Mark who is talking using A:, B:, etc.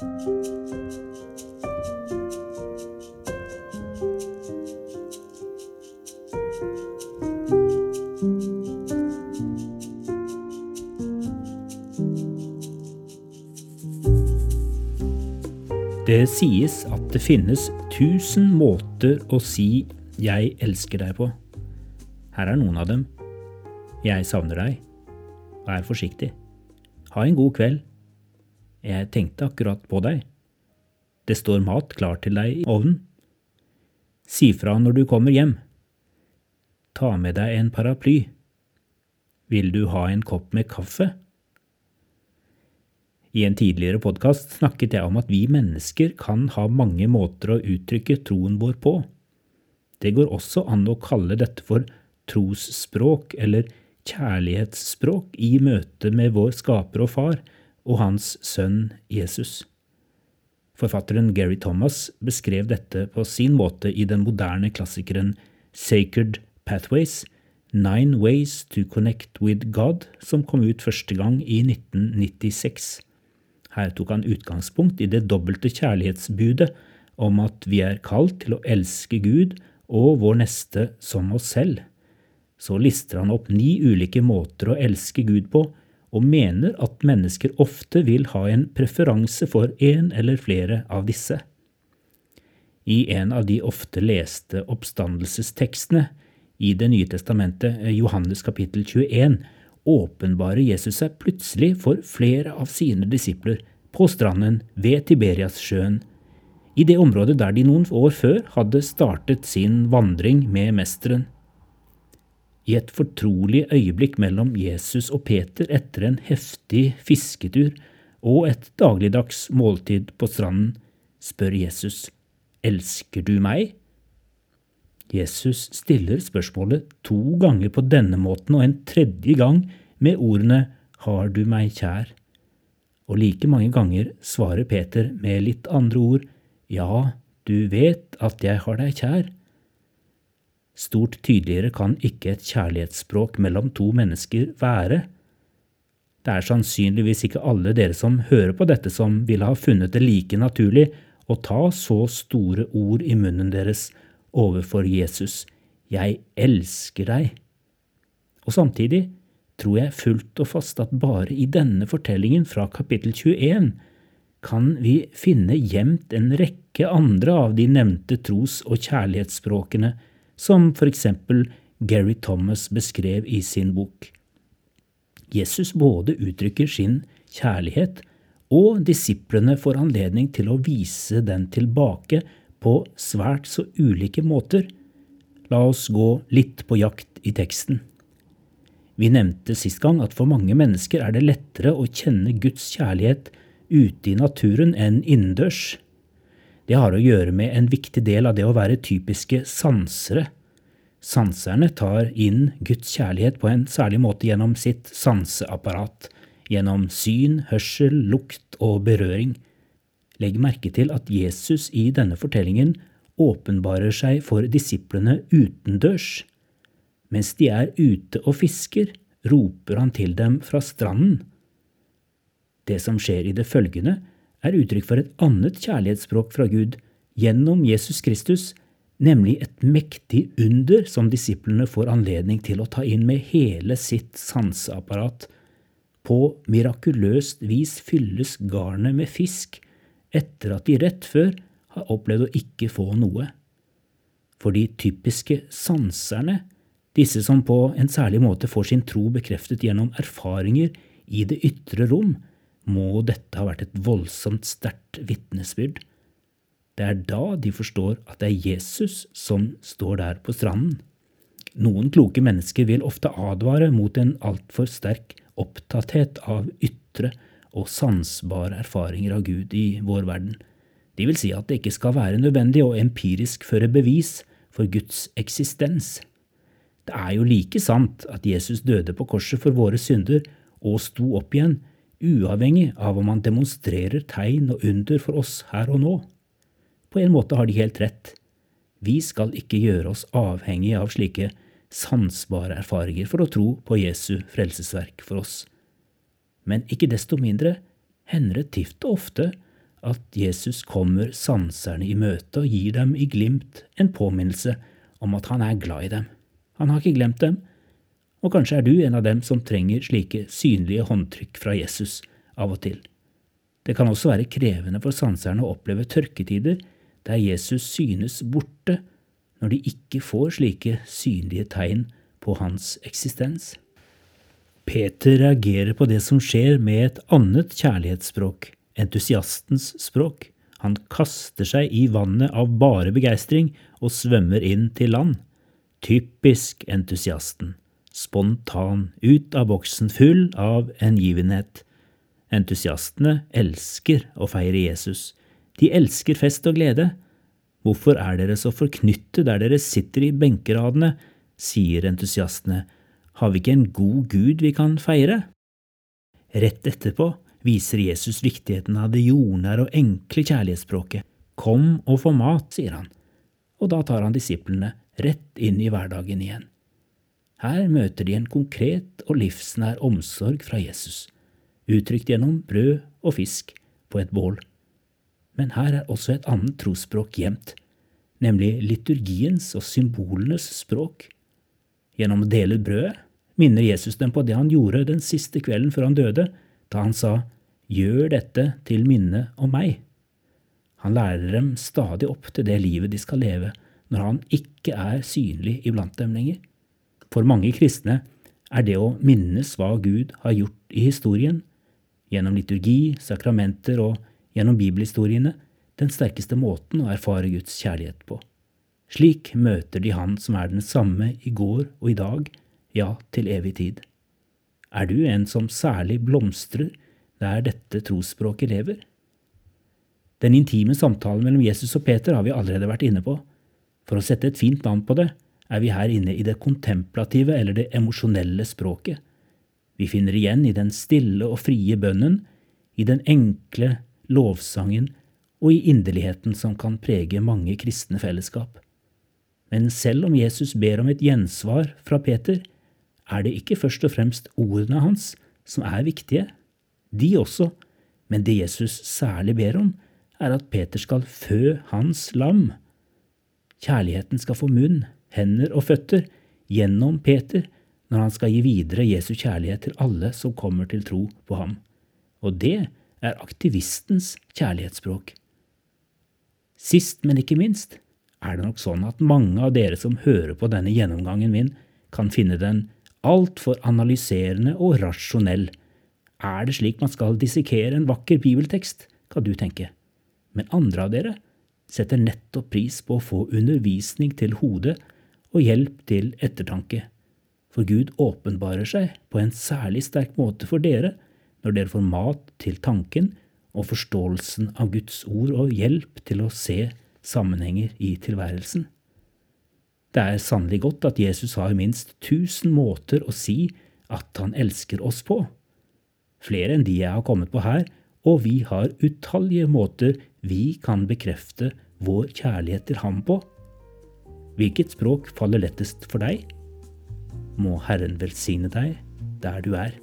A: Det sies at det finnes tusen måter å si 'jeg elsker deg' på. Her er noen av dem. Jeg savner deg. Vær forsiktig. Ha en god kveld. Jeg tenkte akkurat på deg. Det står mat klar til deg i ovnen. Si fra når du kommer hjem. Ta med deg en paraply. Vil du ha en kopp med kaffe? I en tidligere podkast snakket jeg om at vi mennesker kan ha mange måter å uttrykke troen vår på. Det går også an å kalle dette for trosspråk eller kjærlighetsspråk i møte med vår skaper og far og hans sønn Jesus. Forfatteren Gary Thomas beskrev dette på sin måte i den moderne klassikeren Sacred Pathways, Nine Ways to Connect with God, som kom ut første gang i 1996. Her tok han utgangspunkt i det dobbelte kjærlighetsbudet om at vi er kalt til å elske Gud og vår neste som oss selv. Så lister han opp ni ulike måter å elske Gud på, og mener at mennesker ofte vil ha en preferanse for en eller flere av disse. I en av de ofte leste oppstandelsestekstene i Det nye testamentet, Johannes kapittel 21, åpenbarer Jesus seg plutselig for flere av sine disipler på stranden ved Tiberiassjøen, i det området der de noen år før hadde startet sin vandring med mesteren. I et fortrolig øyeblikk mellom Jesus og Peter etter en heftig fisketur og et dagligdags måltid på stranden, spør Jesus, Elsker du meg? Jesus stiller spørsmålet to ganger på denne måten og en tredje gang med ordene Har du meg kjær? Og like mange ganger svarer Peter med litt andre ord Ja, du vet at jeg har deg kjær. Stort tydeligere kan ikke et kjærlighetsspråk mellom to mennesker være. Det er sannsynligvis ikke alle dere som hører på dette som ville ha funnet det like naturlig å ta så store ord i munnen deres overfor Jesus. Jeg elsker deg. Og samtidig tror jeg fullt og fast at bare i denne fortellingen fra kapittel 21 kan vi finne gjemt en rekke andre av de nevnte tros- og kjærlighetsspråkene, som eksempel Gary Thomas beskrev i sin bok. Jesus både uttrykker sin kjærlighet, og disiplene får anledning til å vise den tilbake på svært så ulike måter. La oss gå litt på jakt i teksten. Vi nevnte sist gang at for mange mennesker er det lettere å kjenne Guds kjærlighet ute i naturen enn innendørs. Det har å gjøre med en viktig del av det å være typiske sansere. Sanserne tar inn Guds kjærlighet på en særlig måte gjennom sitt sanseapparat, gjennom syn, hørsel, lukt og berøring. Legg merke til at Jesus i denne fortellingen åpenbarer seg for disiplene utendørs. Mens de er ute og fisker, roper han til dem fra stranden. Det som skjer i det følgende, er uttrykk for et annet kjærlighetsspråk fra Gud gjennom Jesus Kristus, nemlig et mektig under som disiplene får anledning til å ta inn med hele sitt sanseapparat. På mirakuløst vis fylles garnet med fisk etter at de rett før har opplevd å ikke få noe. For de typiske sanserne disse som på en særlig måte får sin tro bekreftet gjennom erfaringer i det ytre rom, må dette ha vært et voldsomt sterkt vitnesbyrd. Det er da de forstår at det er Jesus som står der på stranden. Noen kloke mennesker vil ofte advare mot en altfor sterk opptatthet av ytre og sansbare erfaringer av Gud i vår verden. De vil si at det ikke skal være nødvendig å empirisk føre bevis for Guds eksistens. Det er jo like sant at Jesus døde på korset for våre synder og sto opp igjen, uavhengig av om han demonstrerer tegn og under for oss her og nå. På en måte har de helt rett. Vi skal ikke gjøre oss avhengige av slike sansbare erfaringer for å tro på Jesu frelsesverk for oss. Men ikke desto mindre hender det tift og ofte at Jesus kommer sanserne i møte og gir dem i glimt en påminnelse om at han er glad i dem. Han har ikke glemt dem, og kanskje er du en av dem som trenger slike synlige håndtrykk fra Jesus av og til. Det kan også være krevende for sanserne å oppleve tørketider der Jesus synes borte når de ikke får slike synlige tegn på hans eksistens. Peter reagerer på det som skjer med et annet kjærlighetsspråk, entusiastens språk. Han kaster seg i vannet av bare begeistring og svømmer inn til land. Typisk entusiasten. Spontan, ut av boksen, full av hengivenhet. Entusiastene elsker å feire Jesus. De elsker fest og glede. Hvorfor er dere så forknyttet der dere sitter i benkeradene, sier entusiastene har vi ikke en god Gud vi kan feire? Rett etterpå viser Jesus viktigheten av det jordnære og enkle kjærlighetsspråket. Kom og få mat, sier han, og da tar han disiplene rett inn i hverdagen igjen. Her møter de en konkret og livsnær omsorg fra Jesus, uttrykt gjennom brød og fisk på et bål. Men her er også et annet trosspråk gjemt, nemlig liturgiens og symbolenes språk. Gjennom å dele brødet minner Jesus dem på det han gjorde den siste kvelden før han døde, da han sa Gjør dette til minne om meg. Han lærer dem stadig opp til det livet de skal leve når han ikke er synlig iblant dem lenger. For mange kristne er det å minnes hva Gud har gjort i historien, gjennom liturgi, sakramenter og gjennom bibelhistoriene, den sterkeste måten å erfare Guds kjærlighet på. Slik møter de Han som er den samme i går og i dag, ja, til evig tid. Er du en som særlig blomstrer der dette trosspråket lever? Den intime samtalen mellom Jesus og Peter har vi allerede vært inne på. For å sette et fint navn på det, er vi her inne i det kontemplative eller det emosjonelle språket. Vi finner igjen i den stille og frie bønnen, i den enkle lovsangen og i inderligheten som kan prege mange kristne fellesskap. Men selv om Jesus ber om et gjensvar fra Peter, er det ikke først og fremst ordene hans som er viktige. De også, men det Jesus særlig ber om, er at Peter skal fø hans lam. Kjærligheten skal få munn, hender og føtter gjennom Peter når han skal gi videre Jesu kjærlighet til alle som kommer til tro på ham. Og det er aktivistens kjærlighetsspråk. Sist, men ikke minst, er det nok sånn at mange av dere som hører på denne gjennomgangen min, kan finne den altfor analyserende og rasjonell. Er det slik man skal dissekere en vakker bibeltekst, kan du tenke. Men andre av dere setter nettopp pris på å få undervisning til hodet og hjelp til ettertanke. For Gud åpenbarer seg på en særlig sterk måte for dere når dere får mat til tanken og forståelsen av Guds ord og hjelp til å se sammenhenger i tilværelsen. Det er sannelig godt at Jesus har minst tusen måter å si at han elsker oss på. Flere enn de jeg har kommet på her, og vi har utallige måter vi kan bekrefte vår kjærlighet til ham på. Hvilket språk faller lettest for deg? Må Herren velsigne deg der du er.